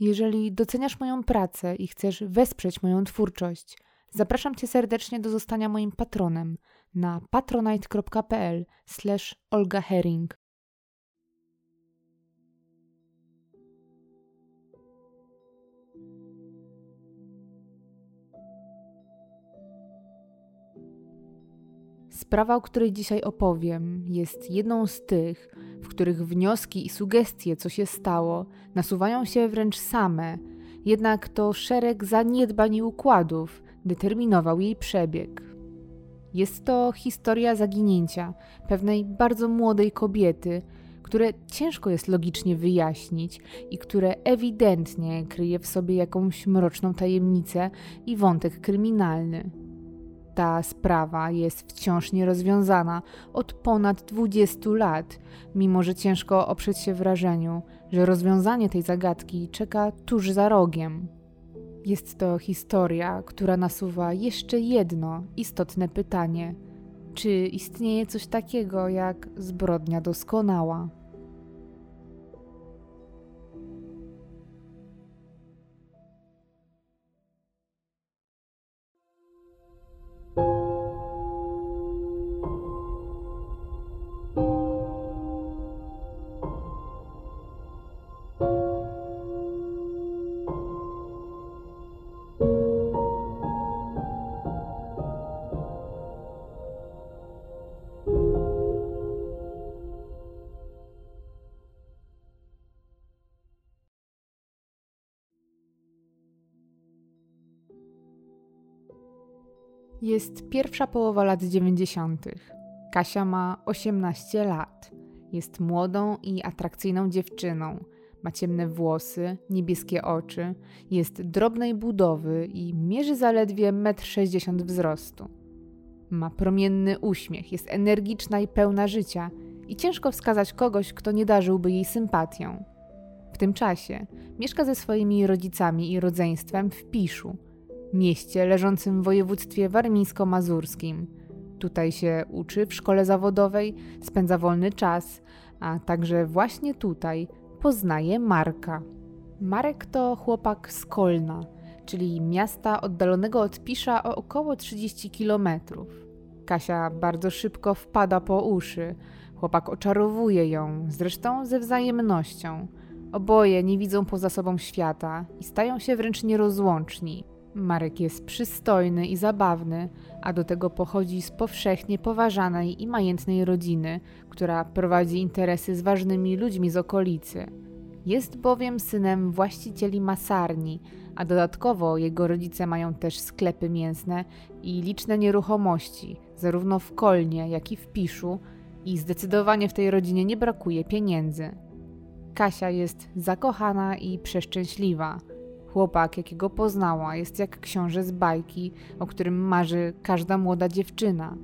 Jeżeli doceniasz moją pracę i chcesz wesprzeć moją twórczość, zapraszam Cię serdecznie do zostania moim patronem na patronite.pl/olga Sprawa, o której dzisiaj opowiem, jest jedną z tych, w których wnioski i sugestie, co się stało, nasuwają się wręcz same, jednak to szereg zaniedbań i układów determinował jej przebieg. Jest to historia zaginięcia pewnej bardzo młodej kobiety, które ciężko jest logicznie wyjaśnić i które ewidentnie kryje w sobie jakąś mroczną tajemnicę i wątek kryminalny. Ta sprawa jest wciąż nierozwiązana od ponad 20 lat, mimo że ciężko oprzeć się wrażeniu, że rozwiązanie tej zagadki czeka tuż za rogiem. Jest to historia, która nasuwa jeszcze jedno istotne pytanie: czy istnieje coś takiego jak zbrodnia doskonała? Jest pierwsza połowa lat 90. Kasia ma 18 lat. Jest młodą i atrakcyjną dziewczyną. Ma ciemne włosy, niebieskie oczy, jest drobnej budowy i mierzy zaledwie 1,60 m wzrostu. Ma promienny uśmiech, jest energiczna i pełna życia i ciężko wskazać kogoś, kto nie darzyłby jej sympatią. W tym czasie mieszka ze swoimi rodzicami i rodzeństwem w Piszu – mieście leżącym w województwie warmińsko-mazurskim. Tutaj się uczy w szkole zawodowej, spędza wolny czas, a także właśnie tutaj poznaje Marka. Marek to chłopak z Kolna, czyli miasta oddalonego od Pisza o około 30 kilometrów. Kasia bardzo szybko wpada po uszy. Chłopak oczarowuje ją, zresztą ze wzajemnością. Oboje nie widzą poza sobą świata i stają się wręcz nierozłączni. Marek jest przystojny i zabawny, a do tego pochodzi z powszechnie poważanej i majętnej rodziny, która prowadzi interesy z ważnymi ludźmi z okolicy. Jest bowiem synem właścicieli masarni, a dodatkowo jego rodzice mają też sklepy mięsne i liczne nieruchomości, zarówno w Kolnie, jak i w Piszu, i zdecydowanie w tej rodzinie nie brakuje pieniędzy. Kasia jest zakochana i przeszczęśliwa – Chłopak, jakiego poznała, jest jak książę z bajki, o którym marzy każda młoda dziewczyna.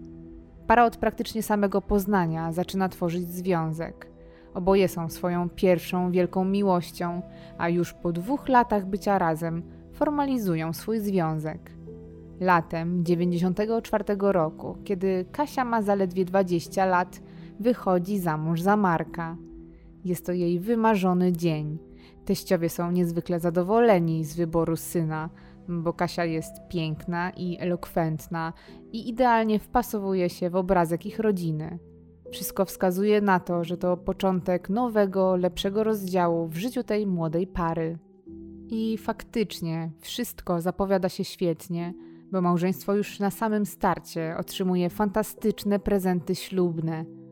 Para od praktycznie samego poznania zaczyna tworzyć związek. Oboje są swoją pierwszą wielką miłością, a już po dwóch latach bycia razem formalizują swój związek. Latem 94 roku, kiedy Kasia ma zaledwie 20 lat, wychodzi za mąż za Marka. Jest to jej wymarzony dzień – Teściowie są niezwykle zadowoleni z wyboru syna, bo Kasia jest piękna i elokwentna i idealnie wpasowuje się w obrazek ich rodziny. Wszystko wskazuje na to, że to początek nowego, lepszego rozdziału w życiu tej młodej pary. I faktycznie wszystko zapowiada się świetnie, bo małżeństwo już na samym starcie otrzymuje fantastyczne prezenty ślubne –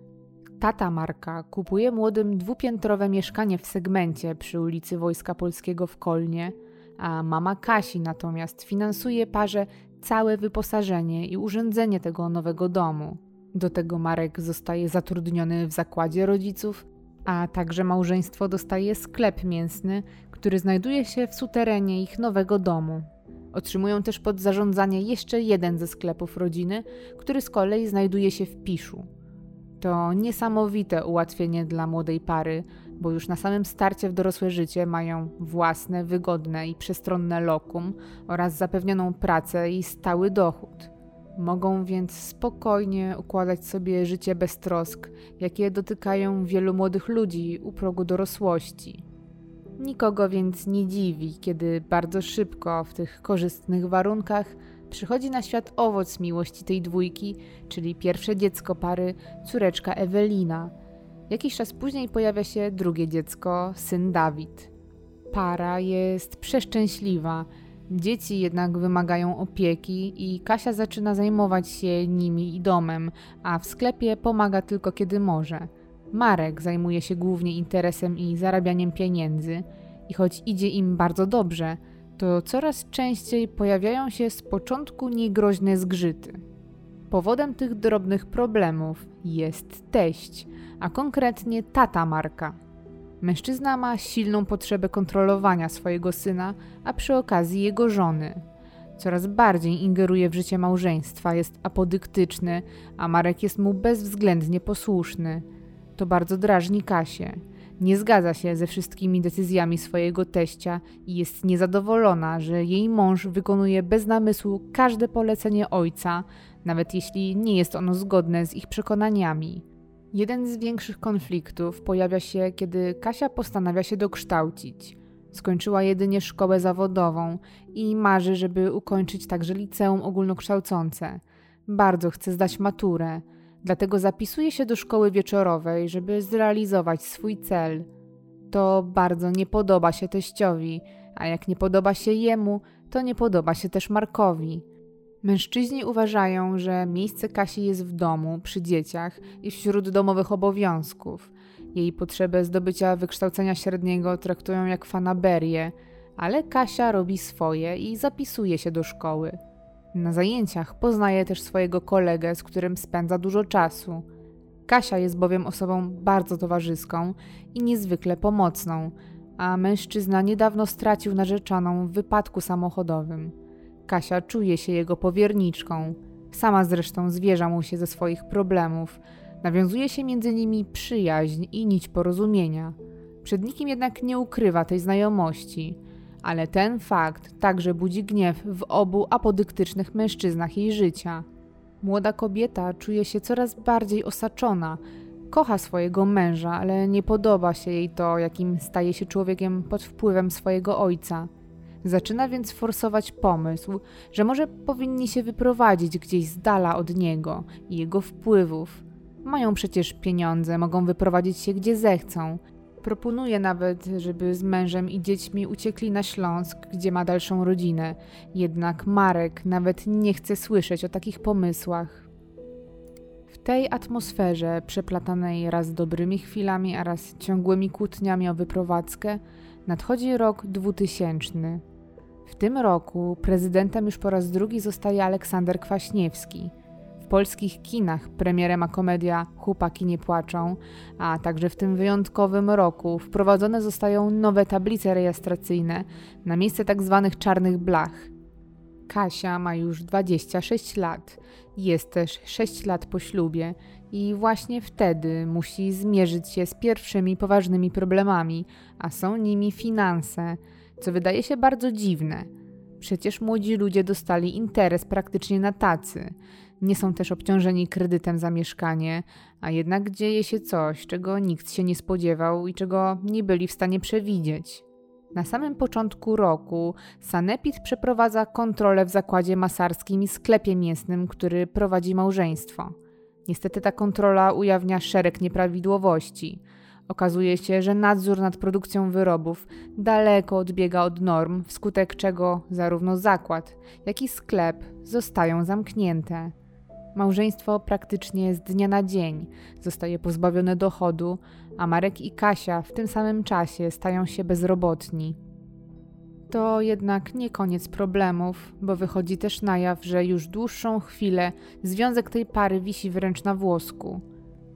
Tata Marka kupuje młodym dwupiętrowe mieszkanie w segmencie przy ulicy Wojska Polskiego w Kolnie, a mama Kasi natomiast finansuje parze całe wyposażenie i urządzenie tego nowego domu. Do tego Marek zostaje zatrudniony w zakładzie rodziców, a także małżeństwo dostaje sklep mięsny, który znajduje się w suterenie ich nowego domu. Otrzymują też pod zarządzanie jeszcze jeden ze sklepów rodziny, który z kolei znajduje się w Piszu. To niesamowite ułatwienie dla młodej pary, bo już na samym starcie w dorosłe życie mają własne, wygodne i przestronne lokum oraz zapewnioną pracę i stały dochód. Mogą więc spokojnie układać sobie życie bez trosk, jakie dotykają wielu młodych ludzi u progu dorosłości. Nikogo więc nie dziwi, kiedy bardzo szybko w tych korzystnych warunkach przychodzi na świat owoc miłości tej dwójki, czyli pierwsze dziecko pary, córeczka Ewelina. Jakiś czas później pojawia się drugie dziecko, syn Dawid. Para jest przeszczęśliwa, dzieci jednak wymagają opieki i Kasia zaczyna zajmować się nimi i domem, a w sklepie pomaga tylko kiedy może. Marek zajmuje się głównie interesem i zarabianiem pieniędzy i choć idzie im bardzo dobrze, to coraz częściej pojawiają się z początku niegroźne zgrzyty. Powodem tych drobnych problemów jest teść, a konkretnie tata Marka. Mężczyzna ma silną potrzebę kontrolowania swojego syna, a przy okazji jego żony. Coraz bardziej ingeruje w życie małżeństwa, jest apodyktyczny, a Marek jest mu bezwzględnie posłuszny. To bardzo drażni Kasię. Nie zgadza się ze wszystkimi decyzjami swojego teścia i jest niezadowolona, że jej mąż wykonuje bez namysłu każde polecenie ojca, nawet jeśli nie jest ono zgodne z ich przekonaniami. Jeden z większych konfliktów pojawia się, kiedy Kasia postanawia się dokształcić. Skończyła jedynie szkołę zawodową i marzy, żeby ukończyć także liceum ogólnokształcące. Bardzo chce zdać maturę, dlatego zapisuje się do szkoły wieczorowej, żeby zrealizować swój cel. To bardzo nie podoba się teściowi, a jak nie podoba się jemu, to nie podoba się też Markowi. Mężczyźni uważają, że miejsce Kasi jest w domu, przy dzieciach i wśród domowych obowiązków. Jej potrzebę zdobycia wykształcenia średniego traktują jak fanaberię, ale Kasia robi swoje i zapisuje się do szkoły. Na zajęciach poznaje też swojego kolegę, z którym spędza dużo czasu. Kasia jest bowiem osobą bardzo towarzyską i niezwykle pomocną, a mężczyzna niedawno stracił narzeczoną w wypadku samochodowym. Kasia czuje się jego powierniczką. Sama zresztą zwierza mu się ze swoich problemów. Nawiązuje się między nimi przyjaźń i nić porozumienia. Przed nikim jednak nie ukrywa tej znajomości. Ale ten fakt także budzi gniew w obu apodyktycznych mężczyznach jej życia. Młoda kobieta czuje się coraz bardziej osaczona. Kocha swojego męża, ale nie podoba się jej to, jakim staje się człowiekiem pod wpływem swojego ojca. Zaczyna więc forsować pomysł, że może powinni się wyprowadzić gdzieś z dala od niego i jego wpływów. Mają przecież pieniądze, mogą wyprowadzić się gdzie zechcą. Proponuje nawet, żeby z mężem i dziećmi uciekli na Śląsk, gdzie ma dalszą rodzinę. Jednak Marek nawet nie chce słyszeć o takich pomysłach. W tej atmosferze, przeplatanej raz dobrymi chwilami, a raz ciągłymi kłótniami o wyprowadzkę, nadchodzi rok dwutysięczny. W tym roku prezydentem już po raz drugi zostaje Aleksander Kwaśniewski. Polskich kinach premierem ma komedia Chłopaki nie płaczą, a także w tym wyjątkowym roku wprowadzone zostają nowe tablice rejestracyjne na miejsce tzw. Tak czarnych blach. Kasia ma już 26 lat, jest też 6 lat po ślubie i właśnie wtedy musi zmierzyć się z pierwszymi poważnymi problemami, a są nimi finanse – co wydaje się bardzo dziwne. Przecież młodzi ludzie dostali interes praktycznie na tacy. Nie są też obciążeni kredytem za mieszkanie, a jednak dzieje się coś, czego nikt się nie spodziewał i czego nie byli w stanie przewidzieć. Na samym początku roku Sanepid przeprowadza kontrolę w zakładzie masarskim i sklepie mięsnym, który prowadzi małżeństwo. Niestety ta kontrola ujawnia szereg nieprawidłowości. Okazuje się, że nadzór nad produkcją wyrobów daleko odbiega od norm, wskutek czego zarówno zakład, jak i sklep zostają zamknięte. Małżeństwo praktycznie z dnia na dzień zostaje pozbawione dochodu, a Marek i Kasia w tym samym czasie stają się bezrobotni. To jednak nie koniec problemów, bo wychodzi też na jaw, że już dłuższą chwilę związek tej pary wisi wręcz na włosku.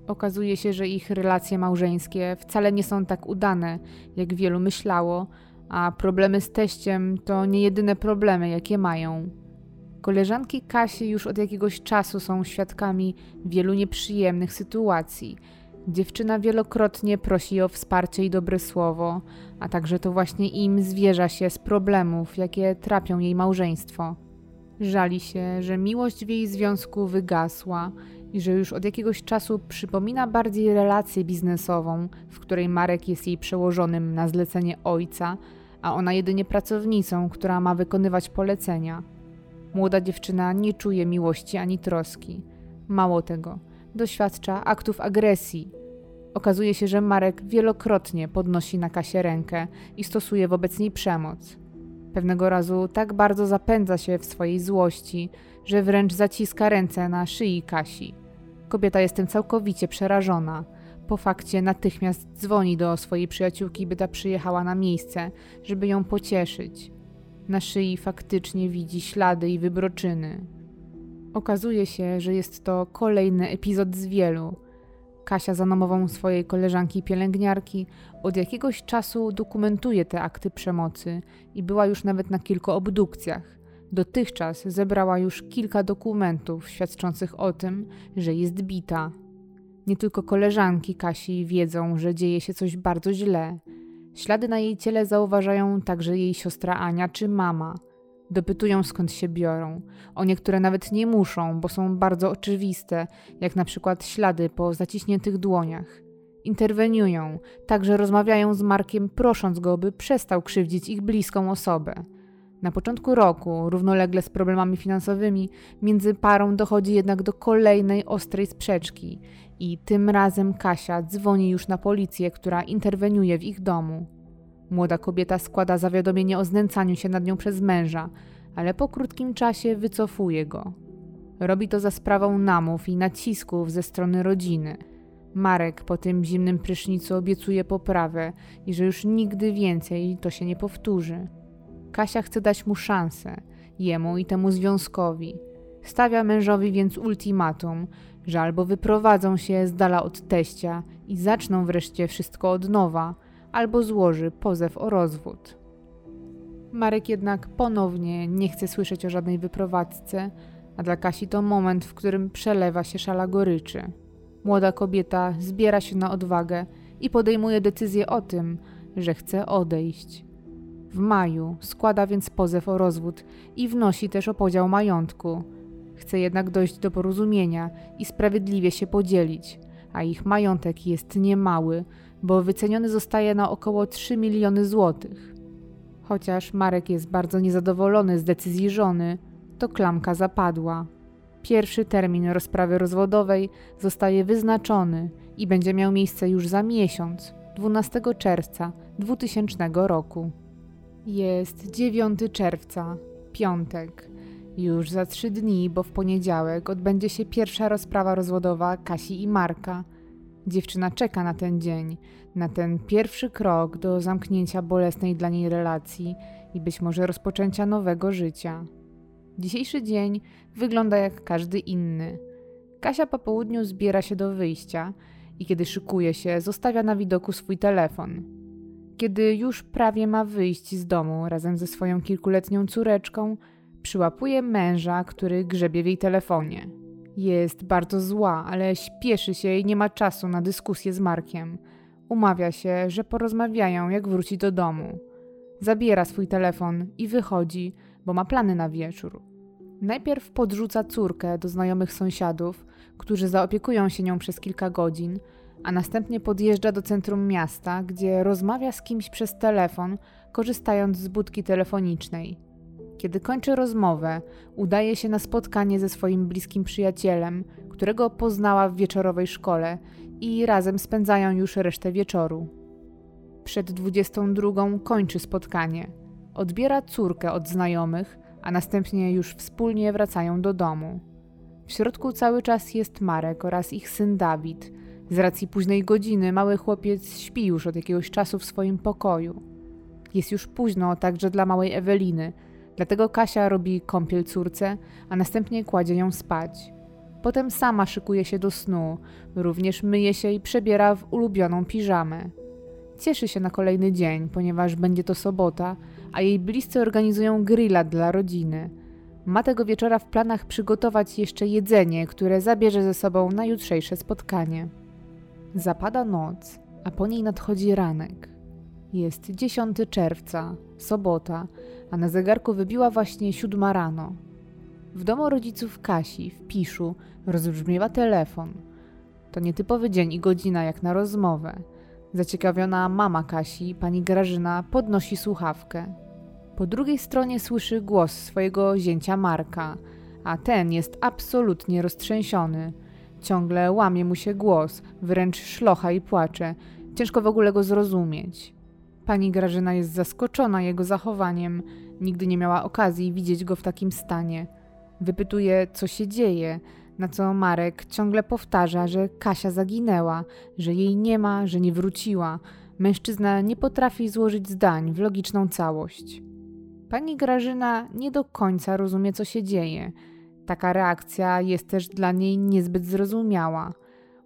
Okazuje się, że ich relacje małżeńskie wcale nie są tak udane, jak wielu myślało, a problemy z teściem to nie jedyne problemy, jakie mają. Koleżanki Kasi już od jakiegoś czasu są świadkami wielu nieprzyjemnych sytuacji. Dziewczyna wielokrotnie prosi o wsparcie i dobre słowo, a także to właśnie im zwierza się z problemów, jakie trapią jej małżeństwo. Żali się, że miłość w jej związku wygasła i że już od jakiegoś czasu przypomina bardziej relację biznesową, w której Marek jest jej przełożonym na zlecenie ojca, a ona jedynie pracownicą, która ma wykonywać polecenia. Młoda dziewczyna nie czuje miłości ani troski. Mało tego, doświadcza aktów agresji. Okazuje się, że Marek wielokrotnie podnosi na Kasię rękę i stosuje wobec niej przemoc. Pewnego razu tak bardzo zapędza się w swojej złości, że wręcz zaciska ręce na szyi Kasi. Kobieta jest tym całkowicie przerażona. Po fakcie natychmiast dzwoni do swojej przyjaciółki, by ta przyjechała na miejsce, żeby ją pocieszyć. Na szyi faktycznie widzi ślady i wybroczyny. Okazuje się, że jest to kolejny epizod z wielu. Kasia za namową swojej koleżanki pielęgniarki od jakiegoś czasu dokumentuje te akty przemocy i była już nawet na kilku obdukcjach. Dotychczas zebrała już kilka dokumentów świadczących o tym, że jest bita. Nie tylko koleżanki Kasi wiedzą, że dzieje się coś bardzo źle. Ślady na jej ciele zauważają także jej siostra Ania czy mama. Dopytują skąd się biorą. O niektóre nawet nie muszą, bo są bardzo oczywiste, jak na przykład ślady po zaciśniętych dłoniach. Interweniują, także rozmawiają z Markiem, prosząc go, by przestał krzywdzić ich bliską osobę. Na początku roku, równolegle z problemami finansowymi, między parą dochodzi jednak do kolejnej ostrej sprzeczki i tym razem Kasia dzwoni już na policję, która interweniuje w ich domu. Młoda kobieta składa zawiadomienie o znęcaniu się nad nią przez męża, ale po krótkim czasie wycofuje go. Robi to za sprawą namów i nacisków ze strony rodziny. Marek po tym zimnym prysznicu obiecuje poprawę i że już nigdy więcej to się nie powtórzy. Kasia chce dać mu szansę, jemu i temu związkowi. Stawia mężowi więc ultimatum, że albo wyprowadzą się z dala od teścia i zaczną wreszcie wszystko od nowa, albo złoży pozew o rozwód. Marek jednak ponownie nie chce słyszeć o żadnej wyprowadzce, a dla Kasi to moment, w którym przelewa się szala goryczy. Młoda kobieta zbiera się na odwagę i podejmuje decyzję o tym, że chce odejść. W maju składa więc pozew o rozwód i wnosi też o podział majątku. Chce jednak dojść do porozumienia i sprawiedliwie się podzielić, a ich majątek jest niemały, bo wyceniony zostaje na około 3 miliony złotych. Chociaż Marek jest bardzo niezadowolony z decyzji żony, to klamka zapadła. Pierwszy termin rozprawy rozwodowej zostaje wyznaczony i będzie miał miejsce już za miesiąc, 12 czerwca 2000 roku. Jest 9 czerwca, piątek. Już za trzy dni, bo w poniedziałek odbędzie się pierwsza rozprawa rozwodowa Kasi i Marka. Dziewczyna czeka na ten dzień, na ten pierwszy krok do zamknięcia bolesnej dla niej relacji i być może rozpoczęcia nowego życia. Dzisiejszy dzień wygląda jak każdy inny. Kasia po południu zbiera się do wyjścia i kiedy szykuje się, zostawia na widoku swój telefon. Kiedy już prawie ma wyjść z domu razem ze swoją kilkuletnią córeczką, przyłapuje męża, który grzebie w jej telefonie. Jest bardzo zła, ale śpieszy się i nie ma czasu na dyskusję z Markiem. Umawia się, że porozmawiają, jak wróci do domu. Zabiera swój telefon i wychodzi, bo ma plany na wieczór. Najpierw podrzuca córkę do znajomych sąsiadów, którzy zaopiekują się nią przez kilka godzin, a następnie podjeżdża do centrum miasta, gdzie rozmawia z kimś przez telefon, korzystając z budki telefonicznej. Kiedy kończy rozmowę, udaje się na spotkanie ze swoim bliskim przyjacielem, którego poznała w wieczorowej szkole i razem spędzają już resztę wieczoru. Przed 22 kończy spotkanie. Odbiera córkę od znajomych, a następnie już wspólnie wracają do domu. W środku cały czas jest Marek oraz ich syn Dawid – z racji późnej godziny mały chłopiec śpi już od jakiegoś czasu w swoim pokoju. Jest już późno także dla małej Eweliny, dlatego Kasia robi kąpiel córce, a następnie kładzie ją spać. Potem sama szykuje się do snu, również myje się i przebiera w ulubioną piżamę. Cieszy się na kolejny dzień, ponieważ będzie to sobota, a jej bliscy organizują grilla dla rodziny. Ma tego wieczora w planach przygotować jeszcze jedzenie, które zabierze ze sobą na jutrzejsze spotkanie. Zapada noc, a po niej nadchodzi ranek. Jest 10 czerwca, sobota, a na zegarku wybiła właśnie siódma rano. W domu rodziców Kasi w Piszu rozbrzmiewa telefon. To nietypowy dzień i godzina jak na rozmowę. Zaciekawiona mama Kasi, pani Grażyna, podnosi słuchawkę. Po drugiej stronie słyszy głos swojego zięcia Marka, a ten jest absolutnie roztrzęsiony. Ciągle łamie mu się głos, wręcz szlocha i płacze. Ciężko w ogóle go zrozumieć. Pani Grażyna jest zaskoczona jego zachowaniem. Nigdy nie miała okazji widzieć go w takim stanie. Wypytuje, co się dzieje, na co Marek ciągle powtarza, że Kasia zaginęła, że jej nie ma, że nie wróciła. Mężczyzna nie potrafi złożyć zdań w logiczną całość. Pani Grażyna nie do końca rozumie, co się dzieje. Taka reakcja jest też dla niej niezbyt zrozumiała.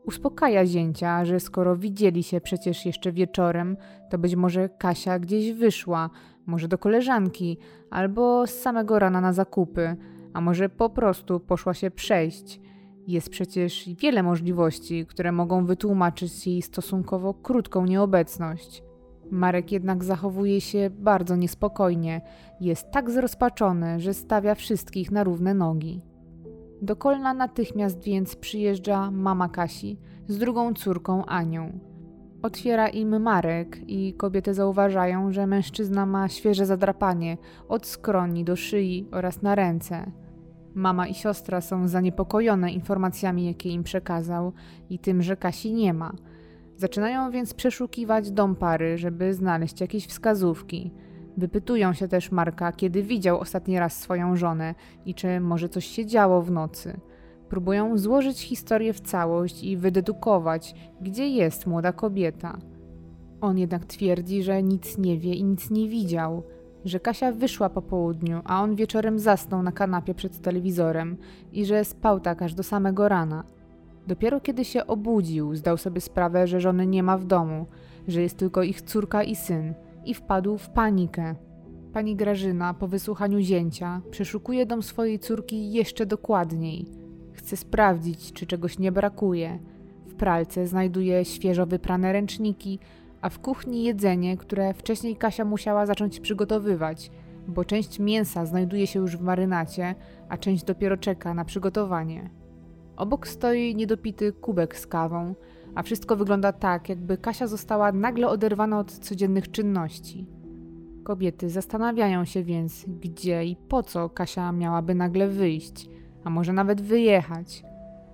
Uspokaja zięcia, że skoro widzieli się przecież jeszcze wieczorem, to być może Kasia gdzieś wyszła, może do koleżanki, albo z samego rana na zakupy, a może po prostu poszła się przejść. Jest przecież wiele możliwości, które mogą wytłumaczyć jej stosunkowo krótką nieobecność. Marek jednak zachowuje się bardzo niespokojnie, jest tak zrozpaczony, że stawia wszystkich na równe nogi. Do Kolna natychmiast więc przyjeżdża mama Kasi z drugą córką Anią. Otwiera im Marek i kobiety zauważają, że mężczyzna ma świeże zadrapanie od skroni do szyi oraz na ręce. Mama i siostra są zaniepokojone informacjami, jakie im przekazał i tym, że Kasi nie ma. Zaczynają więc przeszukiwać dom pary, żeby znaleźć jakieś wskazówki. Wypytują się też Marka, kiedy widział ostatni raz swoją żonę i czy może coś się działo w nocy. Próbują złożyć historię w całość i wydedukować, gdzie jest młoda kobieta. On jednak twierdzi, że nic nie wie i nic nie widział, że Kasia wyszła po południu, a on wieczorem zasnął na kanapie przed telewizorem i że spał tak aż do samego rana. Dopiero kiedy się obudził, zdał sobie sprawę, że żony nie ma w domu, że jest tylko ich córka i syn i wpadł w panikę. Pani Grażyna, po wysłuchaniu zięcia, przeszukuje dom swojej córki jeszcze dokładniej. Chce sprawdzić, czy czegoś nie brakuje. W pralce znajduje świeżo wyprane ręczniki, a w kuchni jedzenie, które wcześniej Kasia musiała zacząć przygotowywać, bo część mięsa znajduje się już w marynacie, a część dopiero czeka na przygotowanie. Obok stoi niedopity kubek z kawą, a wszystko wygląda tak, jakby Kasia została nagle oderwana od codziennych czynności. Kobiety zastanawiają się więc, gdzie i po co Kasia miałaby nagle wyjść, a może nawet wyjechać.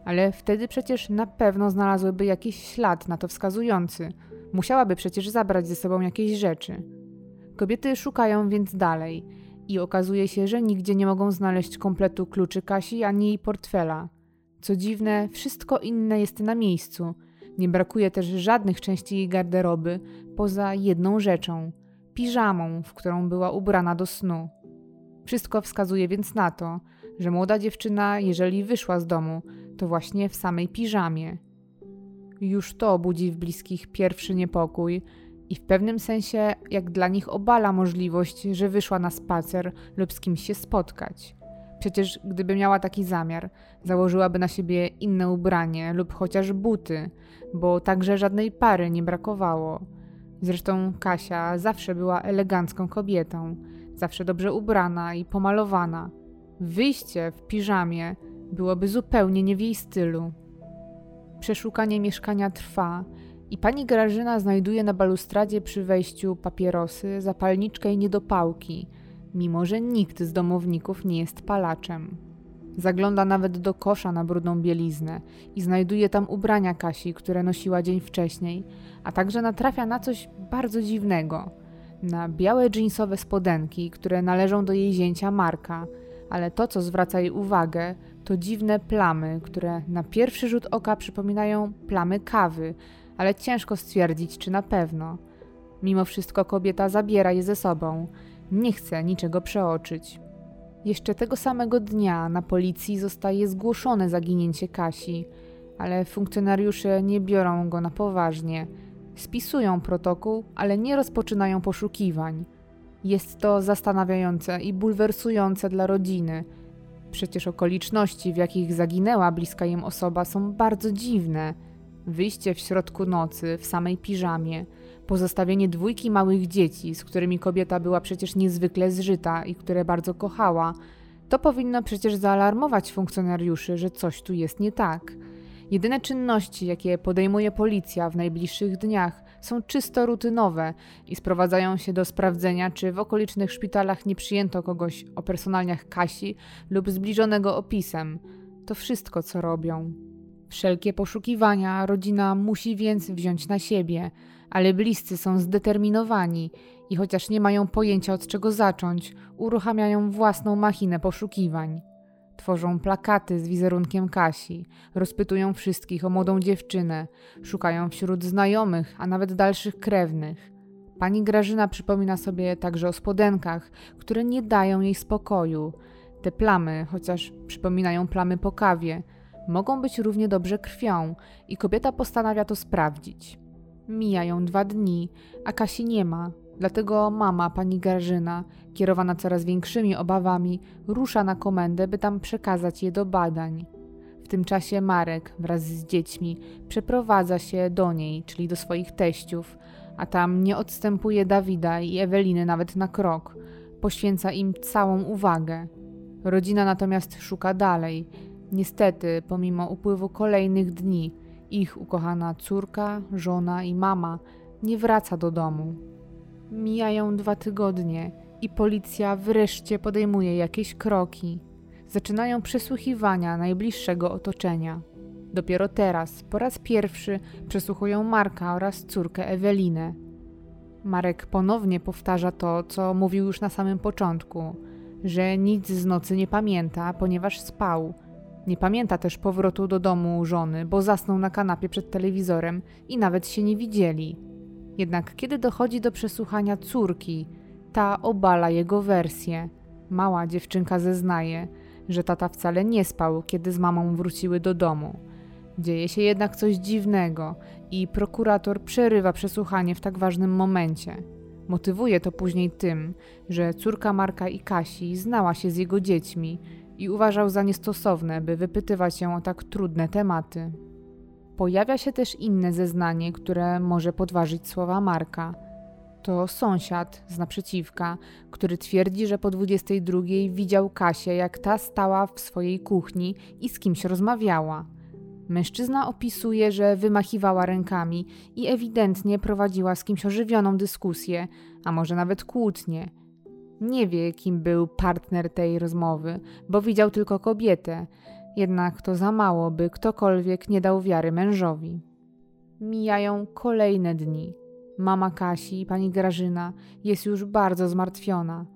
Ale wtedy przecież na pewno znalazłyby jakiś ślad na to wskazujący. Musiałaby przecież zabrać ze sobą jakieś rzeczy. Kobiety szukają więc dalej i okazuje się, że nigdzie nie mogą znaleźć kompletu kluczy Kasi ani jej portfela. Co dziwne, wszystko inne jest na miejscu. Nie brakuje też żadnych części jej garderoby, poza jedną rzeczą piżamą, w którą była ubrana do snu. Wszystko wskazuje więc na to, że młoda dziewczyna, jeżeli wyszła z domu, to właśnie w samej piżamie. Już to budzi w bliskich pierwszy niepokój i w pewnym sensie, jak dla nich obala możliwość, że wyszła na spacer lub z kimś się spotkać. Przecież gdyby miała taki zamiar, założyłaby na siebie inne ubranie lub chociaż buty, bo także żadnej pary nie brakowało. Zresztą Kasia zawsze była elegancką kobietą, zawsze dobrze ubrana i pomalowana. Wyjście w piżamie byłoby zupełnie nie w jej stylu. Przeszukanie mieszkania trwa i pani Grażyna znajduje na balustradzie przy wejściu papierosy, zapalniczkę i niedopałki – mimo że nikt z domowników nie jest palaczem. Zagląda nawet do kosza na brudną bieliznę i znajduje tam ubrania Kasi, które nosiła dzień wcześniej, a także natrafia na coś bardzo dziwnego. Na białe dżinsowe spodenki, które należą do jej zięcia Marka, ale to, co zwraca jej uwagę, to dziwne plamy, które na pierwszy rzut oka przypominają plamy kawy, ale ciężko stwierdzić, czy na pewno. Mimo wszystko kobieta zabiera je ze sobą nie chce niczego przeoczyć. Jeszcze tego samego dnia na policji zostaje zgłoszone zaginięcie Kasi, ale funkcjonariusze nie biorą go na poważnie. Spisują protokół, ale nie rozpoczynają poszukiwań. Jest to zastanawiające i bulwersujące dla rodziny. Przecież okoliczności, w jakich zaginęła bliska im osoba, są bardzo dziwne. Wyjście w środku nocy w samej piżamie – Pozostawienie dwójki małych dzieci, z którymi kobieta była przecież niezwykle zżyta i które bardzo kochała, To powinno przecież zaalarmować funkcjonariuszy, że coś tu jest nie tak. Jedyne czynności, jakie podejmuje policja w najbliższych dniach, są czysto rutynowe i sprowadzają się do sprawdzenia, czy w okolicznych szpitalach nie przyjęto kogoś o personalniach Kasi lub zbliżonego opisem. To wszystko, co robią. Wszelkie poszukiwania rodzina musi więc wziąć na siebie, ale bliscy są zdeterminowani i chociaż nie mają pojęcia od czego zacząć, uruchamiają własną machinę poszukiwań. Tworzą plakaty z wizerunkiem Kasi, rozpytują wszystkich o młodą dziewczynę, szukają wśród znajomych, a nawet dalszych krewnych. Pani Grażyna przypomina sobie także o spodenkach, które nie dają jej spokoju. Te plamy, chociaż przypominają plamy po kawie, mogą być równie dobrze krwią i kobieta postanawia to sprawdzić. Mijają dwa dni, a Kasi nie ma, dlatego mama, pani Grażyna, kierowana coraz większymi obawami, rusza na komendę, by tam przekazać je do badań. W tym czasie Marek wraz z dziećmi przeprowadza się do niej, czyli do swoich teściów, a tam nie odstępuje Dawida i Eweliny nawet na krok. Poświęca im całą uwagę. Rodzina natomiast szuka dalej. Niestety, pomimo upływu kolejnych dni, ich ukochana córka, żona i mama nie wraca do domu. Mijają dwa tygodnie i policja wreszcie podejmuje jakieś kroki. Zaczynają przesłuchiwania najbliższego otoczenia. Dopiero teraz, po raz pierwszy, przesłuchują Marka oraz córkę Ewelinę. Marek ponownie powtarza to, co mówił już na samym początku, że nic z nocy nie pamięta, ponieważ spał. Nie pamięta też powrotu do domu żony, bo zasnął na kanapie przed telewizorem i nawet się nie widzieli. Jednak kiedy dochodzi do przesłuchania córki, ta obala jego wersję. Mała dziewczynka zeznaje, że tata wcale nie spał, kiedy z mamą wróciły do domu. Dzieje się jednak coś dziwnego i prokurator przerywa przesłuchanie w tak ważnym momencie. Motywuje to później tym, że córka Marka i Kasi znała się z jego dziećmi i uważał za niestosowne, by wypytywać ją o tak trudne tematy. Pojawia się też inne zeznanie, które może podważyć słowa Marka. To sąsiad z naprzeciwka, który twierdzi, że po 22 widział Kasię, jak ta stała w swojej kuchni i z kimś rozmawiała. Mężczyzna opisuje, że wymachiwała rękami i ewidentnie prowadziła z kimś ożywioną dyskusję, a może nawet kłótnię. Nie wie, kim był partner tej rozmowy, bo widział tylko kobietę, jednak to za mało, by ktokolwiek nie dał wiary mężowi. Mijają kolejne dni. Mama Kasi, pani Grażyna, jest już bardzo zmartwiona.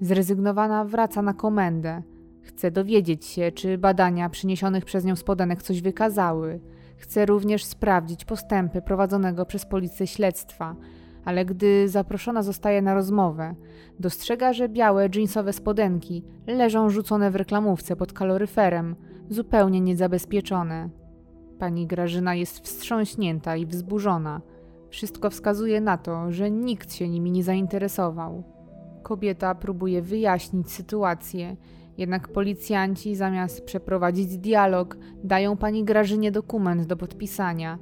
Zrezygnowana wraca na komendę. Chce dowiedzieć się, czy badania przyniesionych przez nią spodenek coś wykazały. Chce również sprawdzić postępy prowadzonego przez policję śledztwa, ale gdy zaproszona zostaje na rozmowę, dostrzega, że białe jeansowe spodenki leżą rzucone w reklamówce pod kaloryferem, zupełnie niezabezpieczone. Pani Grażyna jest wstrząśnięta i wzburzona. Wszystko wskazuje na to, że nikt się nimi nie zainteresował. Kobieta próbuje wyjaśnić sytuację, jednak policjanci zamiast przeprowadzić dialog, dają pani Grażynie dokument do podpisania,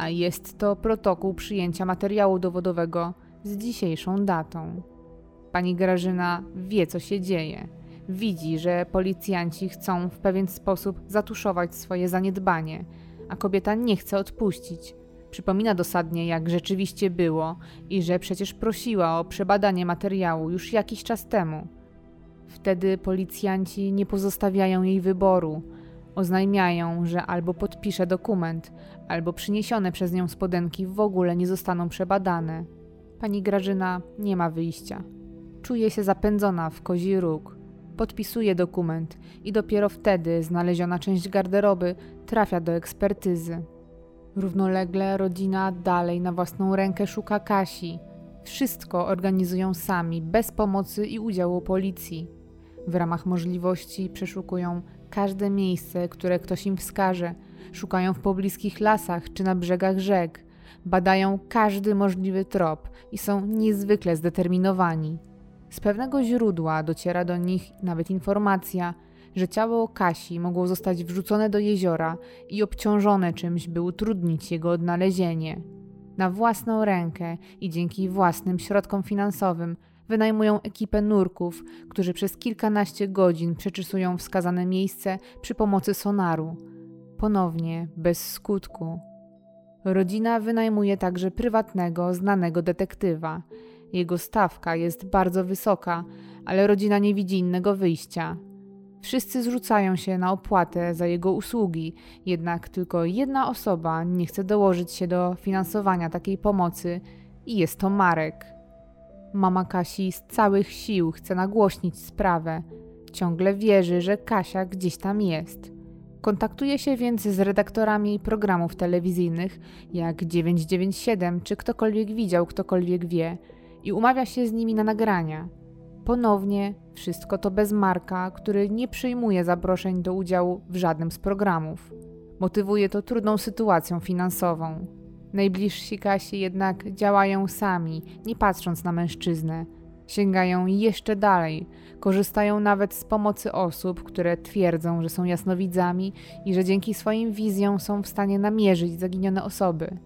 a jest to protokół przyjęcia materiału dowodowego z dzisiejszą datą. Pani Grażyna wie, co się dzieje. Widzi, że policjanci chcą w pewien sposób zatuszować swoje zaniedbanie, a kobieta nie chce odpuścić. Przypomina dosadnie, jak rzeczywiście było i że przecież prosiła o przebadanie materiału już jakiś czas temu. Wtedy policjanci nie pozostawiają jej wyboru. Oznajmiają, że albo podpisze dokument, albo przyniesione przez nią spodenki w ogóle nie zostaną przebadane. Pani Grażyna nie ma wyjścia. Czuje się zapędzona w kozi róg. Podpisuje dokument i dopiero wtedy znaleziona część garderoby trafia do ekspertyzy. Równolegle rodzina dalej na własną rękę szuka Kasi. Wszystko organizują sami, bez pomocy i udziału policji. W ramach możliwości przeszukują każde miejsce, które ktoś im wskaże. Szukają w pobliskich lasach czy na brzegach rzek. Badają każdy możliwy trop i są niezwykle zdeterminowani. Z pewnego źródła dociera do nich nawet informacja, że ciało Kasi mogło zostać wrzucone do jeziora i obciążone czymś, by utrudnić jego odnalezienie. Na własną rękę i dzięki własnym środkom finansowym wynajmują ekipę nurków, którzy przez kilkanaście godzin przeczesują wskazane miejsce przy pomocy sonaru. Ponownie, bez skutku. Rodzina wynajmuje także prywatnego, znanego detektywa. Jego stawka jest bardzo wysoka, ale rodzina nie widzi innego wyjścia. Wszyscy zrzucają się na opłatę za jego usługi, jednak tylko jedna osoba nie chce dołożyć się do finansowania takiej pomocy i jest to Marek. Mama Kasi z całych sił chce nagłośnić sprawę. Ciągle wierzy, że Kasia gdzieś tam jest. Kontaktuje się więc z redaktorami programów telewizyjnych, jak 997 czy ktokolwiek widział, ktokolwiek wie, i umawia się z nimi na nagrania. Ponownie wszystko to bez Marka, który nie przyjmuje zaproszeń do udziału w żadnym z programów. Motywuje to trudną sytuacją finansową. Najbliżsi Kasi jednak działają sami, nie patrząc na mężczyznę. Sięgają jeszcze dalej, korzystają nawet z pomocy osób, które twierdzą, że są jasnowidzami i że dzięki swoim wizjom są w stanie namierzyć zaginione osoby.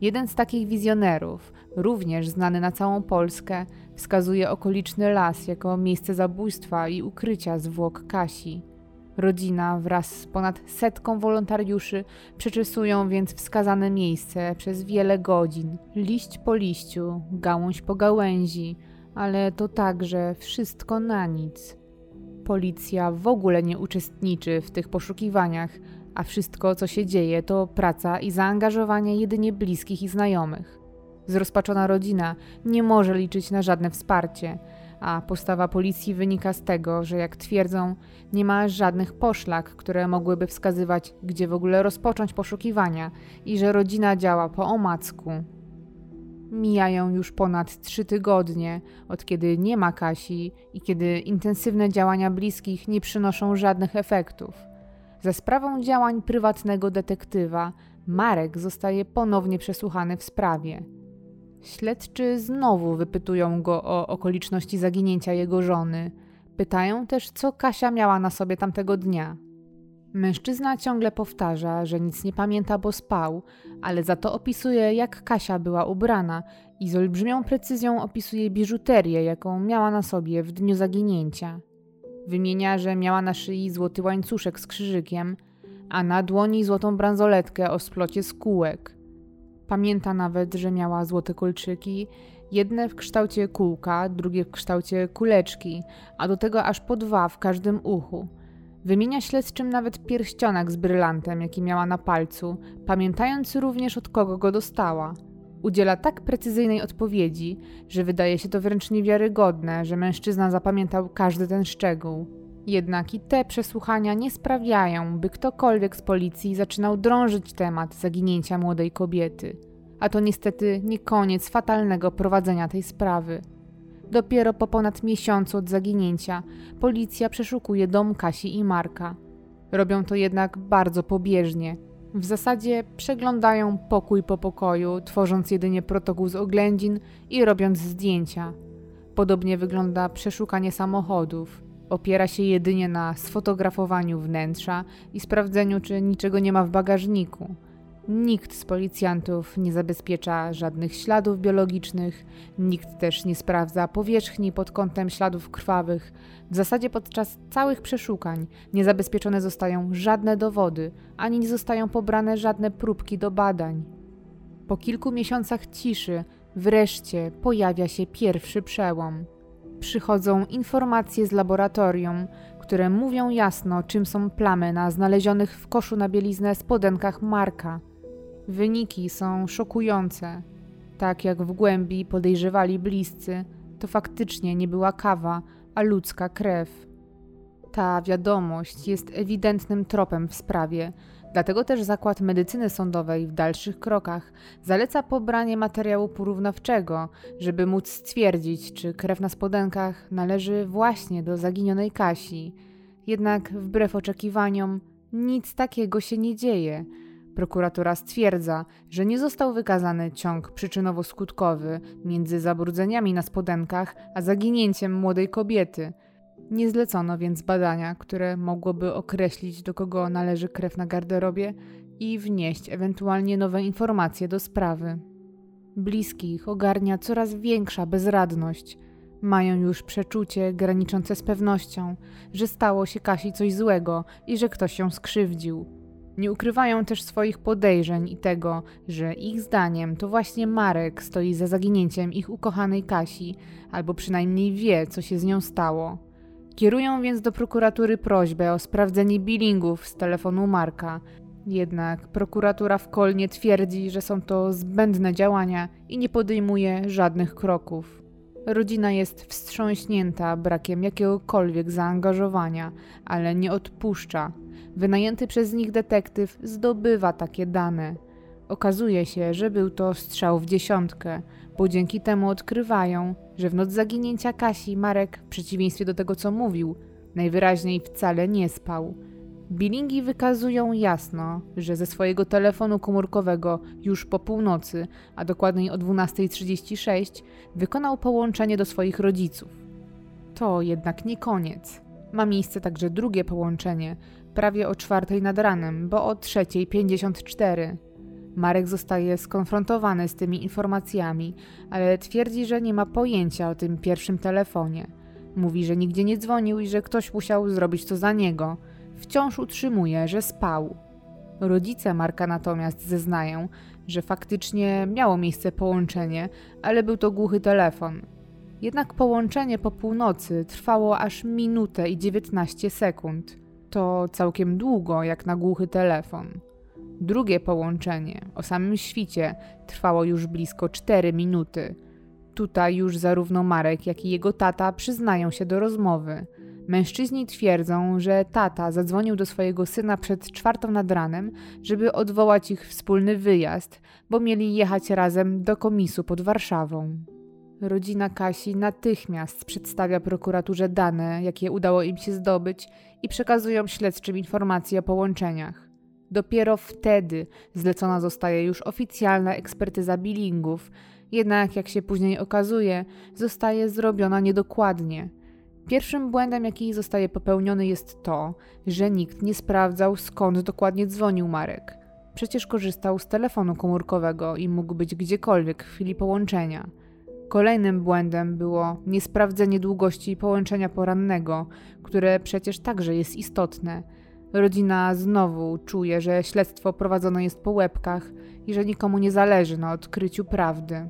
Jeden z takich wizjonerów, również znany na całą Polskę, wskazuje okoliczny las jako miejsce zabójstwa i ukrycia zwłok Kasi. Rodzina wraz z ponad setką wolontariuszy przeczesują więc wskazane miejsce przez wiele godzin, liść po liściu, gałąź po gałęzi, ale to także wszystko na nic. Policja w ogóle nie uczestniczy w tych poszukiwaniach, a wszystko, co się dzieje, to praca i zaangażowanie jedynie bliskich i znajomych. Zrozpaczona rodzina nie może liczyć na żadne wsparcie, a postawa policji wynika z tego, że jak twierdzą, nie ma żadnych poszlak, które mogłyby wskazywać, gdzie w ogóle rozpocząć poszukiwania i że rodzina działa po omacku. Mijają już ponad trzy tygodnie, od kiedy nie ma Kasi i kiedy intensywne działania bliskich nie przynoszą żadnych efektów. Za sprawą działań prywatnego detektywa, Marek zostaje ponownie przesłuchany w sprawie. Śledczy znowu wypytują go o okoliczności zaginięcia jego żony. Pytają też, co Kasia miała na sobie tamtego dnia. Mężczyzna ciągle powtarza, że nic nie pamięta, bo spał, ale za to opisuje, jak Kasia była ubrana i z olbrzymią precyzją opisuje biżuterię, jaką miała na sobie w dniu zaginięcia. Wymienia, że miała na szyi złoty łańcuszek z krzyżykiem, a na dłoni złotą bransoletkę o splocie z kółek. Pamięta nawet, że miała złote kolczyki, jedne w kształcie kółka, drugie w kształcie kuleczki, a do tego aż po dwa w każdym uchu. Wymienia śledczym nawet pierścionek z brylantem, jaki miała na palcu, pamiętając również od kogo go dostała. Udziela tak precyzyjnej odpowiedzi, że wydaje się to wręcz niewiarygodne, że mężczyzna zapamiętał każdy ten szczegół. Jednak i te przesłuchania nie sprawiają, by ktokolwiek z policji zaczynał drążyć temat zaginięcia młodej kobiety. A to niestety nie koniec fatalnego prowadzenia tej sprawy. Dopiero po ponad miesiącu od zaginięcia policja przeszukuje dom Kasi i Marka. Robią to jednak bardzo pobieżnie. W zasadzie przeglądają pokój po pokoju, tworząc jedynie protokół z oględzin i robiąc zdjęcia. Podobnie wygląda przeszukanie samochodów. Opiera się jedynie na sfotografowaniu wnętrza i sprawdzeniu, czy niczego nie ma w bagażniku. Nikt z policjantów nie zabezpiecza żadnych śladów biologicznych, nikt też nie sprawdza powierzchni pod kątem śladów krwawych. W zasadzie podczas całych przeszukań nie zabezpieczone zostają żadne dowody, ani nie zostają pobrane żadne próbki do badań. Po kilku miesiącach ciszy wreszcie pojawia się pierwszy przełom przychodzą informacje z laboratorium, które mówią jasno, czym są plamy na znalezionych w koszu na bieliznę spodenkach Marka. Wyniki są szokujące. Tak jak w głębi podejrzewali bliscy, to faktycznie nie była kawa, a ludzka krew. Ta wiadomość jest ewidentnym tropem w sprawie, Dlatego też Zakład Medycyny Sądowej w dalszych krokach zaleca pobranie materiału porównawczego, żeby móc stwierdzić, czy krew na spodenkach należy właśnie do zaginionej Kasi. Jednak wbrew oczekiwaniom nic takiego się nie dzieje. Prokuratura stwierdza, że nie został wykazany ciąg przyczynowo-skutkowy między zabrudzeniami na spodenkach a zaginięciem młodej kobiety – nie zlecono więc badania, które mogłoby określić, do kogo należy krew na garderobie i wnieść ewentualnie nowe informacje do sprawy. Bliskich ogarnia coraz większa bezradność. Mają już przeczucie graniczące z pewnością, że stało się Kasi coś złego i że ktoś ją skrzywdził. Nie ukrywają też swoich podejrzeń i tego, że ich zdaniem to właśnie Marek stoi za zaginięciem ich ukochanej Kasi, albo przynajmniej wie, co się z nią stało. Kierują więc do prokuratury prośbę o sprawdzenie billingów z telefonu Marka. Jednak prokuratura w Kolnie twierdzi, że są to zbędne działania i nie podejmuje żadnych kroków. Rodzina jest wstrząśnięta brakiem jakiegokolwiek zaangażowania, ale nie odpuszcza. Wynajęty przez nich detektyw zdobywa takie dane. Okazuje się, że był to strzał w dziesiątkę, bo dzięki temu odkrywają, że w noc zaginięcia Kasi Marek, w przeciwieństwie do tego co mówił, najwyraźniej wcale nie spał. Bilingi wykazują jasno, że ze swojego telefonu komórkowego już po północy, a dokładniej o 12.36, wykonał połączenie do swoich rodziców. To jednak nie koniec. Ma miejsce także drugie połączenie, prawie o czwartej nad ranem, bo o 3.54. Marek zostaje skonfrontowany z tymi informacjami, ale twierdzi, że nie ma pojęcia o tym pierwszym telefonie. Mówi, że nigdzie nie dzwonił i że ktoś musiał zrobić to za niego. Wciąż utrzymuje, że spał. Rodzice Marka natomiast zeznają, że faktycznie miało miejsce połączenie, ale był to głuchy telefon. Jednak połączenie po północy trwało aż minutę i 19 sekund. To całkiem długo, jak na głuchy telefon. Drugie połączenie, o samym świcie, trwało już blisko 4 minuty. Tutaj już zarówno Marek, jak i jego tata przyznają się do rozmowy. Mężczyźni twierdzą, że tata zadzwonił do swojego syna przed czwartą nad ranem, żeby odwołać ich wspólny wyjazd, bo mieli jechać razem do komisu pod Warszawą. Rodzina Kasi natychmiast przedstawia prokuraturze dane, jakie udało im się zdobyć i przekazują śledczym informacje o połączeniach. Dopiero wtedy zlecona zostaje już oficjalna ekspertyza billingów, jednak jak się później okazuje, zostaje zrobiona niedokładnie. Pierwszym błędem, jaki zostaje popełniony, jest to, że nikt nie sprawdzał, skąd dokładnie dzwonił Marek. Przecież korzystał z telefonu komórkowego i mógł być gdziekolwiek w chwili połączenia. Kolejnym błędem było niesprawdzenie długości połączenia porannego, które przecież także jest istotne. Rodzina znowu czuje, że śledztwo prowadzone jest po łebkach i że nikomu nie zależy na odkryciu prawdy.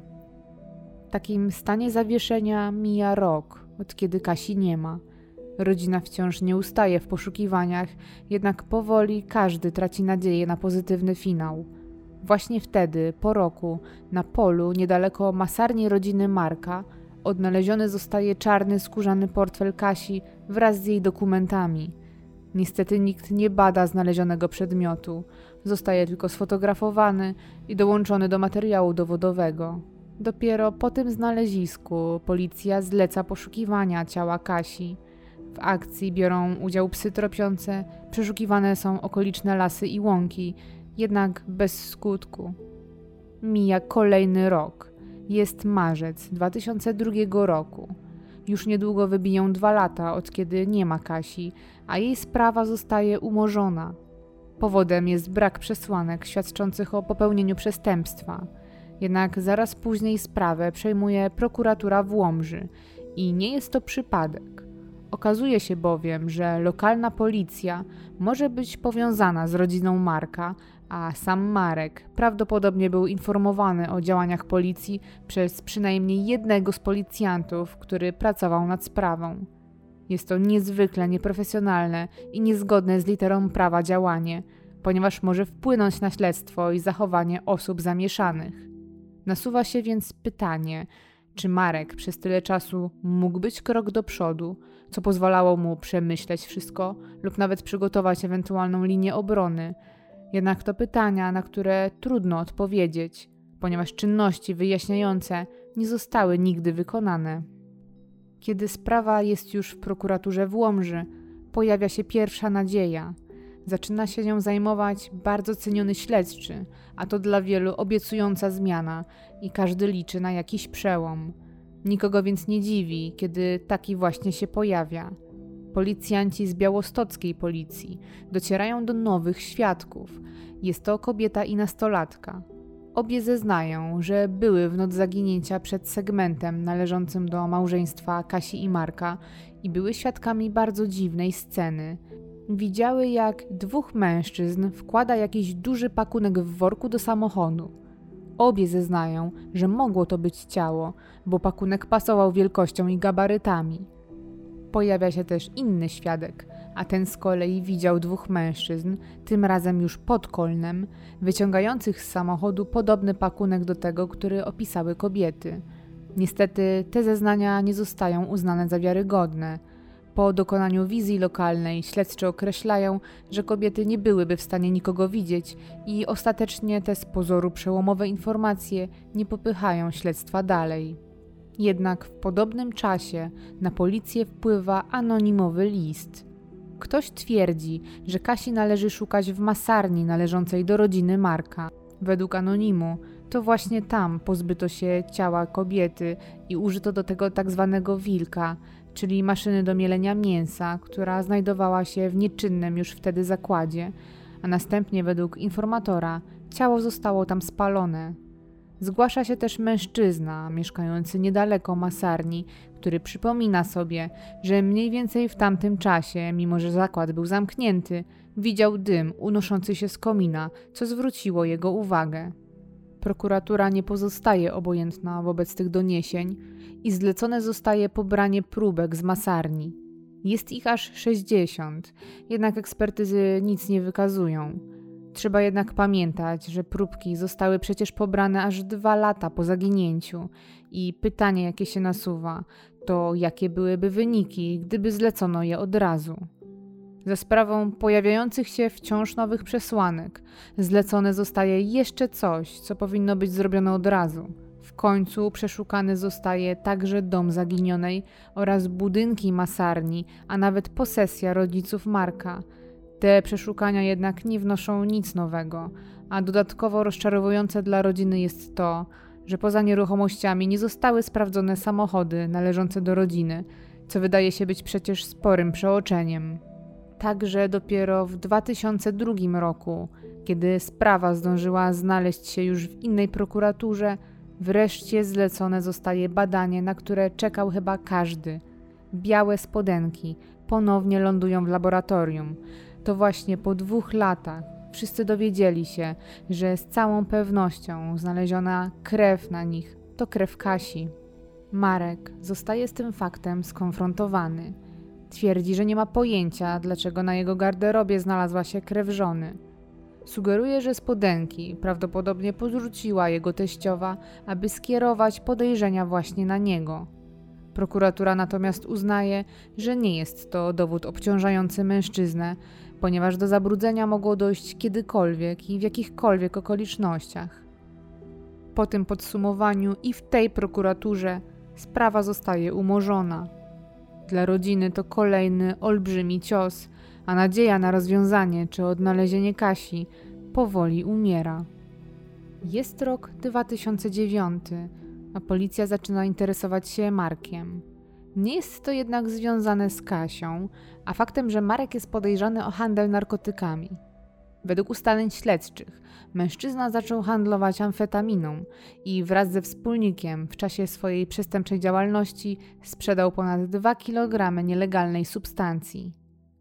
W takim stanie zawieszenia mija rok, od kiedy Kasi nie ma. Rodzina wciąż nie ustaje w poszukiwaniach, jednak powoli każdy traci nadzieję na pozytywny finał. Właśnie wtedy, po roku, na polu niedaleko masarni rodziny Marka, odnaleziony zostaje czarny skórzany portfel Kasi wraz z jej dokumentami. Niestety nikt nie bada znalezionego przedmiotu, zostaje tylko sfotografowany i dołączony do materiału dowodowego. Dopiero po tym znalezisku policja zleca poszukiwania ciała Kasi. W akcji biorą udział psy tropiące, przeszukiwane są okoliczne lasy i łąki, jednak bez skutku. Mija kolejny rok. Jest marzec 2002 roku. Już niedługo wybiją dwa lata, od kiedy nie ma Kasi, a jej sprawa zostaje umorzona. Powodem jest brak przesłanek świadczących o popełnieniu przestępstwa. Jednak zaraz później sprawę przejmuje prokuratura w Łomży i nie jest to przypadek. Okazuje się bowiem, że lokalna policja może być powiązana z rodziną Marka, a sam Marek prawdopodobnie był informowany o działaniach policji przez przynajmniej jednego z policjantów, który pracował nad sprawą. Jest to niezwykle nieprofesjonalne i niezgodne z literą prawa działanie, ponieważ może wpłynąć na śledztwo i zachowanie osób zamieszanych. Nasuwa się więc pytanie, czy Marek przez tyle czasu mógł być krok do przodu, co pozwalało mu przemyśleć wszystko lub nawet przygotować ewentualną linię obrony, jednak to pytania, na które trudno odpowiedzieć, ponieważ czynności wyjaśniające nie zostały nigdy wykonane. Kiedy sprawa jest już w prokuraturze w Łomży, pojawia się pierwsza nadzieja. Zaczyna się nią zajmować bardzo ceniony śledczy, a to dla wielu obiecująca zmiana i każdy liczy na jakiś przełom. Nikogo więc nie dziwi, kiedy taki właśnie się pojawia. Policjanci z białostockiej policji docierają do nowych świadków. Jest to kobieta i nastolatka. Obie zeznają, że były w noc zaginięcia przed segmentem należącym do małżeństwa Kasi i Marka i były świadkami bardzo dziwnej sceny. Widziały, jak dwóch mężczyzn wkłada jakiś duży pakunek w worku do samochodu. Obie zeznają, że mogło to być ciało, bo pakunek pasował wielkością i gabarytami. Pojawia się też inny świadek, a ten z kolei widział dwóch mężczyzn, tym razem już pod kolnem, wyciągających z samochodu podobny pakunek do tego, który opisały kobiety. Niestety te zeznania nie zostają uznane za wiarygodne. Po dokonaniu wizji lokalnej śledczy określają, że kobiety nie byłyby w stanie nikogo widzieć i ostatecznie te z pozoru przełomowe informacje nie popychają śledztwa dalej. Jednak w podobnym czasie na policję wpływa anonimowy list. Ktoś twierdzi, że Kasi należy szukać w masarni należącej do rodziny Marka. Według anonimu to właśnie tam pozbyto się ciała kobiety i użyto do tego tak zwanego wilka, czyli maszyny do mielenia mięsa, która znajdowała się w nieczynnym już wtedy zakładzie, a następnie według informatora ciało zostało tam spalone. Zgłasza się też mężczyzna mieszkający niedaleko masarni, który przypomina sobie, że mniej więcej w tamtym czasie, mimo że zakład był zamknięty, widział dym unoszący się z komina, co zwróciło jego uwagę. Prokuratura nie pozostaje obojętna wobec tych doniesień i zlecone zostaje pobranie próbek z masarni. Jest ich aż 60, jednak ekspertyzy nic nie wykazują. Trzeba jednak pamiętać, że próbki zostały przecież pobrane aż dwa lata po zaginięciu i pytanie, jakie się nasuwa, to jakie byłyby wyniki, gdyby zlecono je od razu. Za sprawą pojawiających się wciąż nowych przesłanek, zlecone zostaje jeszcze coś, co powinno być zrobione od razu. W końcu przeszukany zostaje także dom zaginionej oraz budynki masarni, a nawet posesja rodziców Marka. Te przeszukania jednak nie wnoszą nic nowego, a dodatkowo rozczarowujące dla rodziny jest to, że poza nieruchomościami nie zostały sprawdzone samochody należące do rodziny, co wydaje się być przecież sporym przeoczeniem. Także dopiero w 2002 roku, kiedy sprawa zdążyła znaleźć się już w innej prokuraturze, wreszcie zlecone zostaje badanie, na które czekał chyba każdy. Białe spodenki ponownie lądują w laboratorium. To właśnie po dwóch latach wszyscy dowiedzieli się, że z całą pewnością znaleziona krew na nich to krew Kasi. Marek zostaje z tym faktem skonfrontowany. Twierdzi, że nie ma pojęcia, dlaczego na jego garderobie znalazła się krew żony. Sugeruje, że spodenki prawdopodobnie podrzuciła jego teściowa, aby skierować podejrzenia właśnie na niego. Prokuratura natomiast uznaje, że nie jest to dowód obciążający mężczyznę, ponieważ do zabrudzenia mogło dojść kiedykolwiek i w jakichkolwiek okolicznościach. Po tym podsumowaniu i w tej prokuraturze sprawa zostaje umorzona. Dla rodziny to kolejny olbrzymi cios, a nadzieja na rozwiązanie czy odnalezienie Kasi powoli umiera. Jest rok 2009, a policja zaczyna interesować się Markiem. Nie jest to jednak związane z Kasią, a faktem, że Marek jest podejrzany o handel narkotykami. Według ustaleń śledczych, mężczyzna zaczął handlować amfetaminą i wraz ze wspólnikiem w czasie swojej przestępczej działalności sprzedał ponad 2 kg nielegalnej substancji.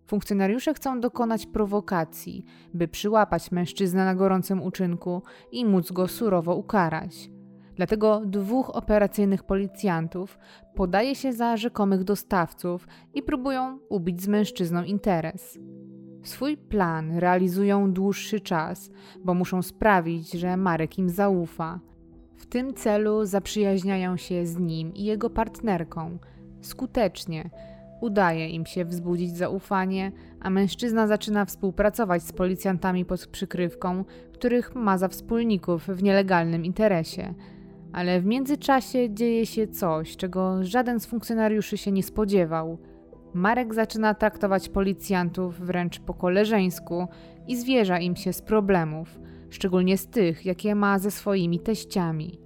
Funkcjonariusze chcą dokonać prowokacji, by przyłapać mężczyznę na gorącym uczynku i móc go surowo ukarać. Dlatego dwóch operacyjnych policjantów podaje się za rzekomych dostawców i próbują ubić z mężczyzną interes. Swój plan realizują dłuższy czas, bo muszą sprawić, że Marek im zaufa. W tym celu zaprzyjaźniają się z nim i jego partnerką. Skutecznie udaje im się wzbudzić zaufanie, a mężczyzna zaczyna współpracować z policjantami pod przykrywką, których ma za wspólników w nielegalnym interesie. Ale w międzyczasie dzieje się coś, czego żaden z funkcjonariuszy się nie spodziewał. Marek zaczyna traktować policjantów wręcz po koleżeńsku i zwierza im się z problemów, szczególnie z tych, jakie ma ze swoimi teściami.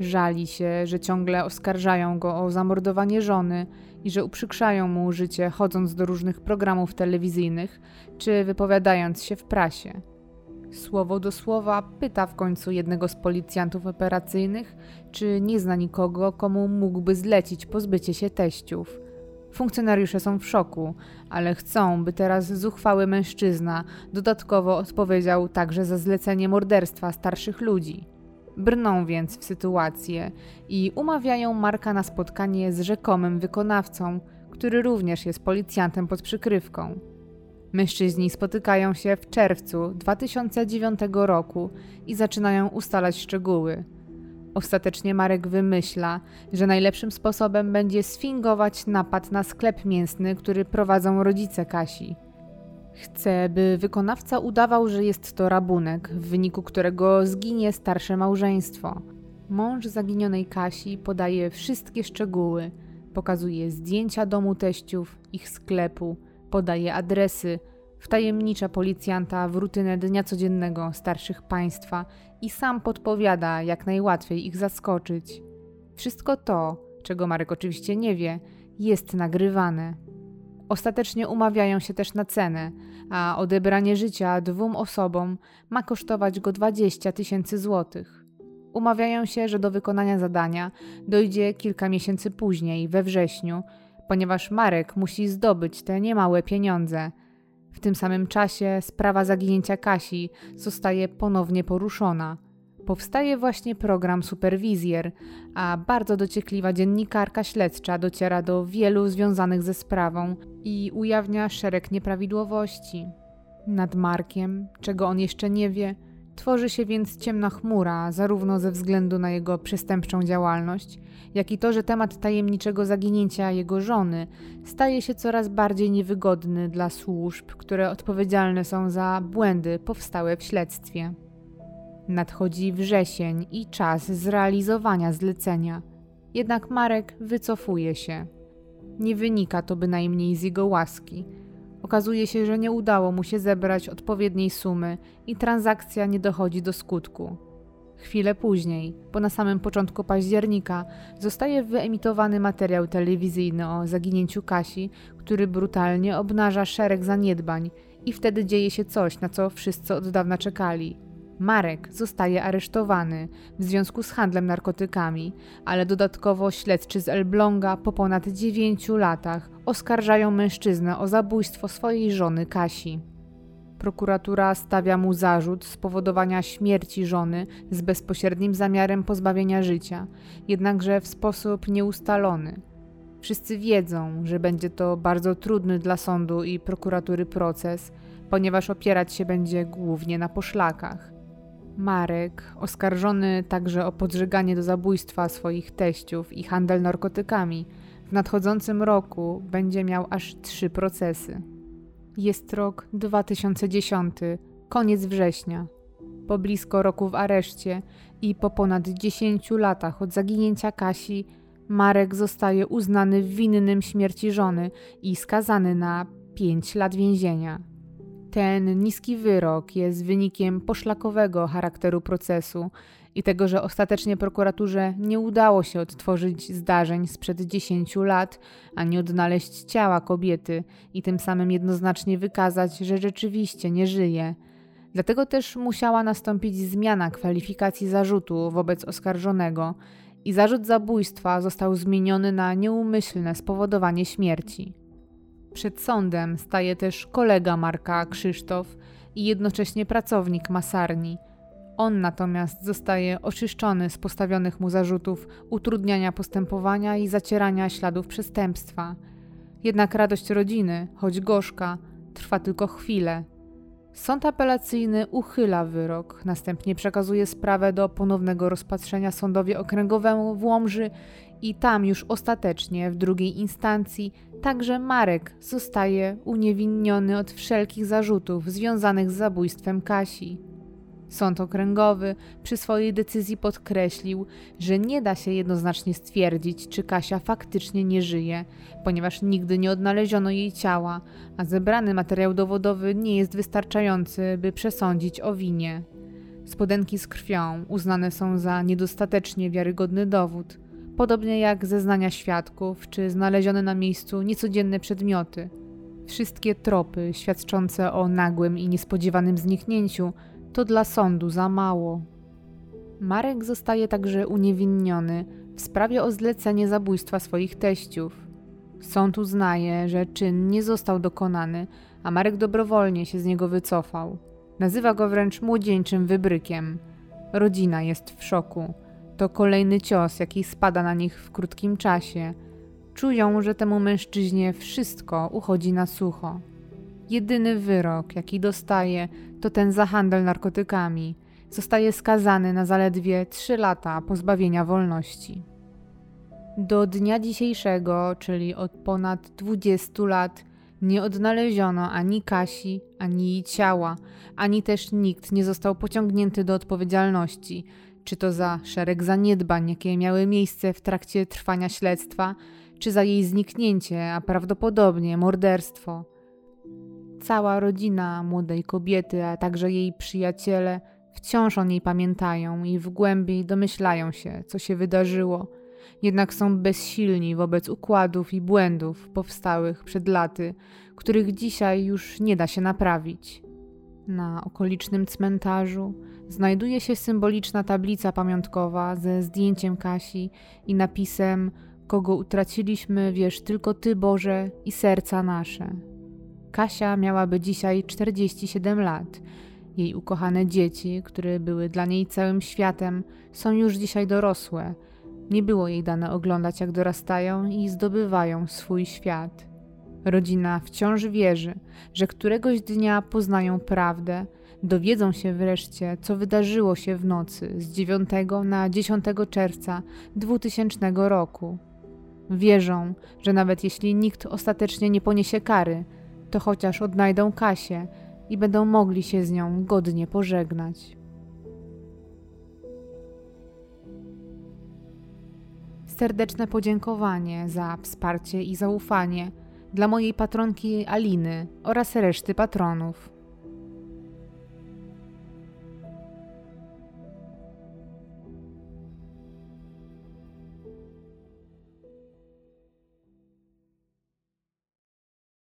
Żali się, że ciągle oskarżają go o zamordowanie żony i że uprzykrzają mu życie, chodząc do różnych programów telewizyjnych czy wypowiadając się w prasie. Słowo do słowa pyta w końcu jednego z policjantów operacyjnych, czy nie zna nikogo, komu mógłby zlecić pozbycie się teściów. Funkcjonariusze są w szoku, ale chcą, by teraz zuchwały mężczyzna dodatkowo odpowiedział także za zlecenie morderstwa starszych ludzi. Brną więc w sytuację i umawiają Marka na spotkanie z rzekomym wykonawcą, który również jest policjantem pod przykrywką. Mężczyźni spotykają się w czerwcu 2009 roku i zaczynają ustalać szczegóły. Ostatecznie Marek wymyśla, że najlepszym sposobem będzie sfingować napad na sklep mięsny, który prowadzą rodzice Kasi. Chce, by wykonawca udawał, że jest to rabunek, w wyniku którego zginie starsze małżeństwo. Mąż zaginionej Kasi podaje wszystkie szczegóły, pokazuje zdjęcia domu teściów, ich sklepu, podaje adresy, wtajemnicza policjanta w rutynę dnia codziennego starszych państwa i sam podpowiada, jak najłatwiej ich zaskoczyć. Wszystko to, czego Marek oczywiście nie wie, jest nagrywane. Ostatecznie umawiają się też na cenę, a odebranie życia dwóm osobom ma kosztować go 20 tysięcy złotych. Umawiają się, że do wykonania zadania dojdzie kilka miesięcy później, we wrześniu, ponieważ Marek musi zdobyć te niemałe pieniądze. W tym samym czasie sprawa zaginięcia Kasi zostaje ponownie poruszona. Powstaje właśnie program Superwizjer, a bardzo dociekliwa dziennikarka śledcza dociera do wielu związanych ze sprawą i ujawnia szereg nieprawidłowości. Nad Markiem, czego on jeszcze nie wie, Tworzy się więc ciemna chmura, zarówno ze względu na jego przestępczą działalność, jak i to, że temat tajemniczego zaginięcia jego żony staje się coraz bardziej niewygodny dla służb, które odpowiedzialne są za błędy powstałe w śledztwie. Nadchodzi wrzesień i czas zrealizowania zlecenia. Jednak Marek wycofuje się. Nie wynika to bynajmniej z jego łaski – Okazuje się, że nie udało mu się zebrać odpowiedniej sumy i transakcja nie dochodzi do skutku. Chwilę później, po na samym początku października, zostaje wyemitowany materiał telewizyjny o zaginięciu Kasi, który brutalnie obnaża szereg zaniedbań i wtedy dzieje się coś, na co wszyscy od dawna czekali. Marek zostaje aresztowany w związku z handlem narkotykami, ale dodatkowo śledczy z Elbląga po ponad 9 latach oskarżają mężczyznę o zabójstwo swojej żony Kasi. Prokuratura stawia mu zarzut spowodowania śmierci żony z bezpośrednim zamiarem pozbawienia życia, jednakże w sposób nieustalony. Wszyscy wiedzą, że będzie to bardzo trudny dla sądu i prokuratury proces, ponieważ opierać się będzie głównie na poszlakach. Marek, oskarżony także o podżeganie do zabójstwa swoich teściów i handel narkotykami, w nadchodzącym roku będzie miał aż trzy procesy. Jest rok 2010, koniec września. Po blisko roku w areszcie i po ponad 10 latach od zaginięcia Kasi, Marek zostaje uznany winnym śmierci żony i skazany na 5 lat więzienia. Ten niski wyrok jest wynikiem poszlakowego charakteru procesu i tego, że ostatecznie prokuraturze nie udało się odtworzyć zdarzeń sprzed 10 lat, ani odnaleźć ciała kobiety i tym samym jednoznacznie wykazać, że rzeczywiście nie żyje. Dlatego też musiała nastąpić zmiana kwalifikacji zarzutu wobec oskarżonego i zarzut zabójstwa został zmieniony na nieumyślne spowodowanie śmierci. Przed sądem staje też kolega Marka Krzysztof i jednocześnie pracownik masarni. On natomiast zostaje oczyszczony z postawionych mu zarzutów utrudniania postępowania i zacierania śladów przestępstwa. Jednak radość rodziny, choć gorzka, trwa tylko chwilę. Sąd apelacyjny uchyla wyrok, następnie przekazuje sprawę do ponownego rozpatrzenia sądowi okręgowemu w Łomży i tam już ostatecznie w drugiej instancji także Marek zostaje uniewinniony od wszelkich zarzutów związanych z zabójstwem Kasi. Sąd okręgowy przy swojej decyzji podkreślił, że nie da się jednoznacznie stwierdzić, czy Kasia faktycznie nie żyje, ponieważ nigdy nie odnaleziono jej ciała, a zebrany materiał dowodowy nie jest wystarczający, by przesądzić o winie. Spodenki z krwią uznane są za niedostatecznie wiarygodny dowód, podobnie jak zeznania świadków czy znalezione na miejscu niecodzienne przedmioty. Wszystkie tropy świadczące o nagłym i niespodziewanym zniknięciu to dla sądu za mało. Marek zostaje także uniewinniony w sprawie o zlecenie zabójstwa swoich teściów. Sąd uznaje, że czyn nie został dokonany, a Marek dobrowolnie się z niego wycofał. Nazywa go wręcz młodzieńczym wybrykiem. Rodzina jest w szoku. To kolejny cios, jaki spada na nich w krótkim czasie. Czują, że temu mężczyźnie wszystko uchodzi na sucho. Jedyny wyrok, jaki dostaje, to ten za handel narkotykami. Zostaje skazany na zaledwie 3 lata pozbawienia wolności. Do dnia dzisiejszego, czyli od ponad 20 lat, nie odnaleziono ani Kasi, ani jej ciała, ani też nikt nie został pociągnięty do odpowiedzialności, czy to za szereg zaniedbań, jakie miały miejsce w trakcie trwania śledztwa, czy za jej zniknięcie, a prawdopodobnie morderstwo. Cała rodzina młodej kobiety, a także jej przyjaciele wciąż o niej pamiętają i w głębi domyślają się, co się wydarzyło, jednak są bezsilni wobec układów i błędów powstałych przed laty, których dzisiaj już nie da się naprawić. Na okolicznym cmentarzu znajduje się symboliczna tablica pamiątkowa ze zdjęciem Kasi i napisem: Kogo utraciliśmy, wiesz tylko Ty, Boże, i serca nasze. Kasia miałaby dzisiaj 47 lat. Jej ukochane dzieci, które były dla niej całym światem, są już dzisiaj dorosłe. Nie było jej dane oglądać, jak dorastają i zdobywają swój świat. Rodzina wciąż wierzy, że któregoś dnia poznają prawdę, dowiedzą się wreszcie, co wydarzyło się w nocy z 9 na 10 czerwca 2000 roku. Wierzą, że nawet jeśli nikt ostatecznie nie poniesie kary, to chociaż odnajdą Kasię i będą mogli się z nią godnie pożegnać. Serdeczne podziękowanie za wsparcie i zaufanie dla mojej patronki Aliny oraz reszty patronów.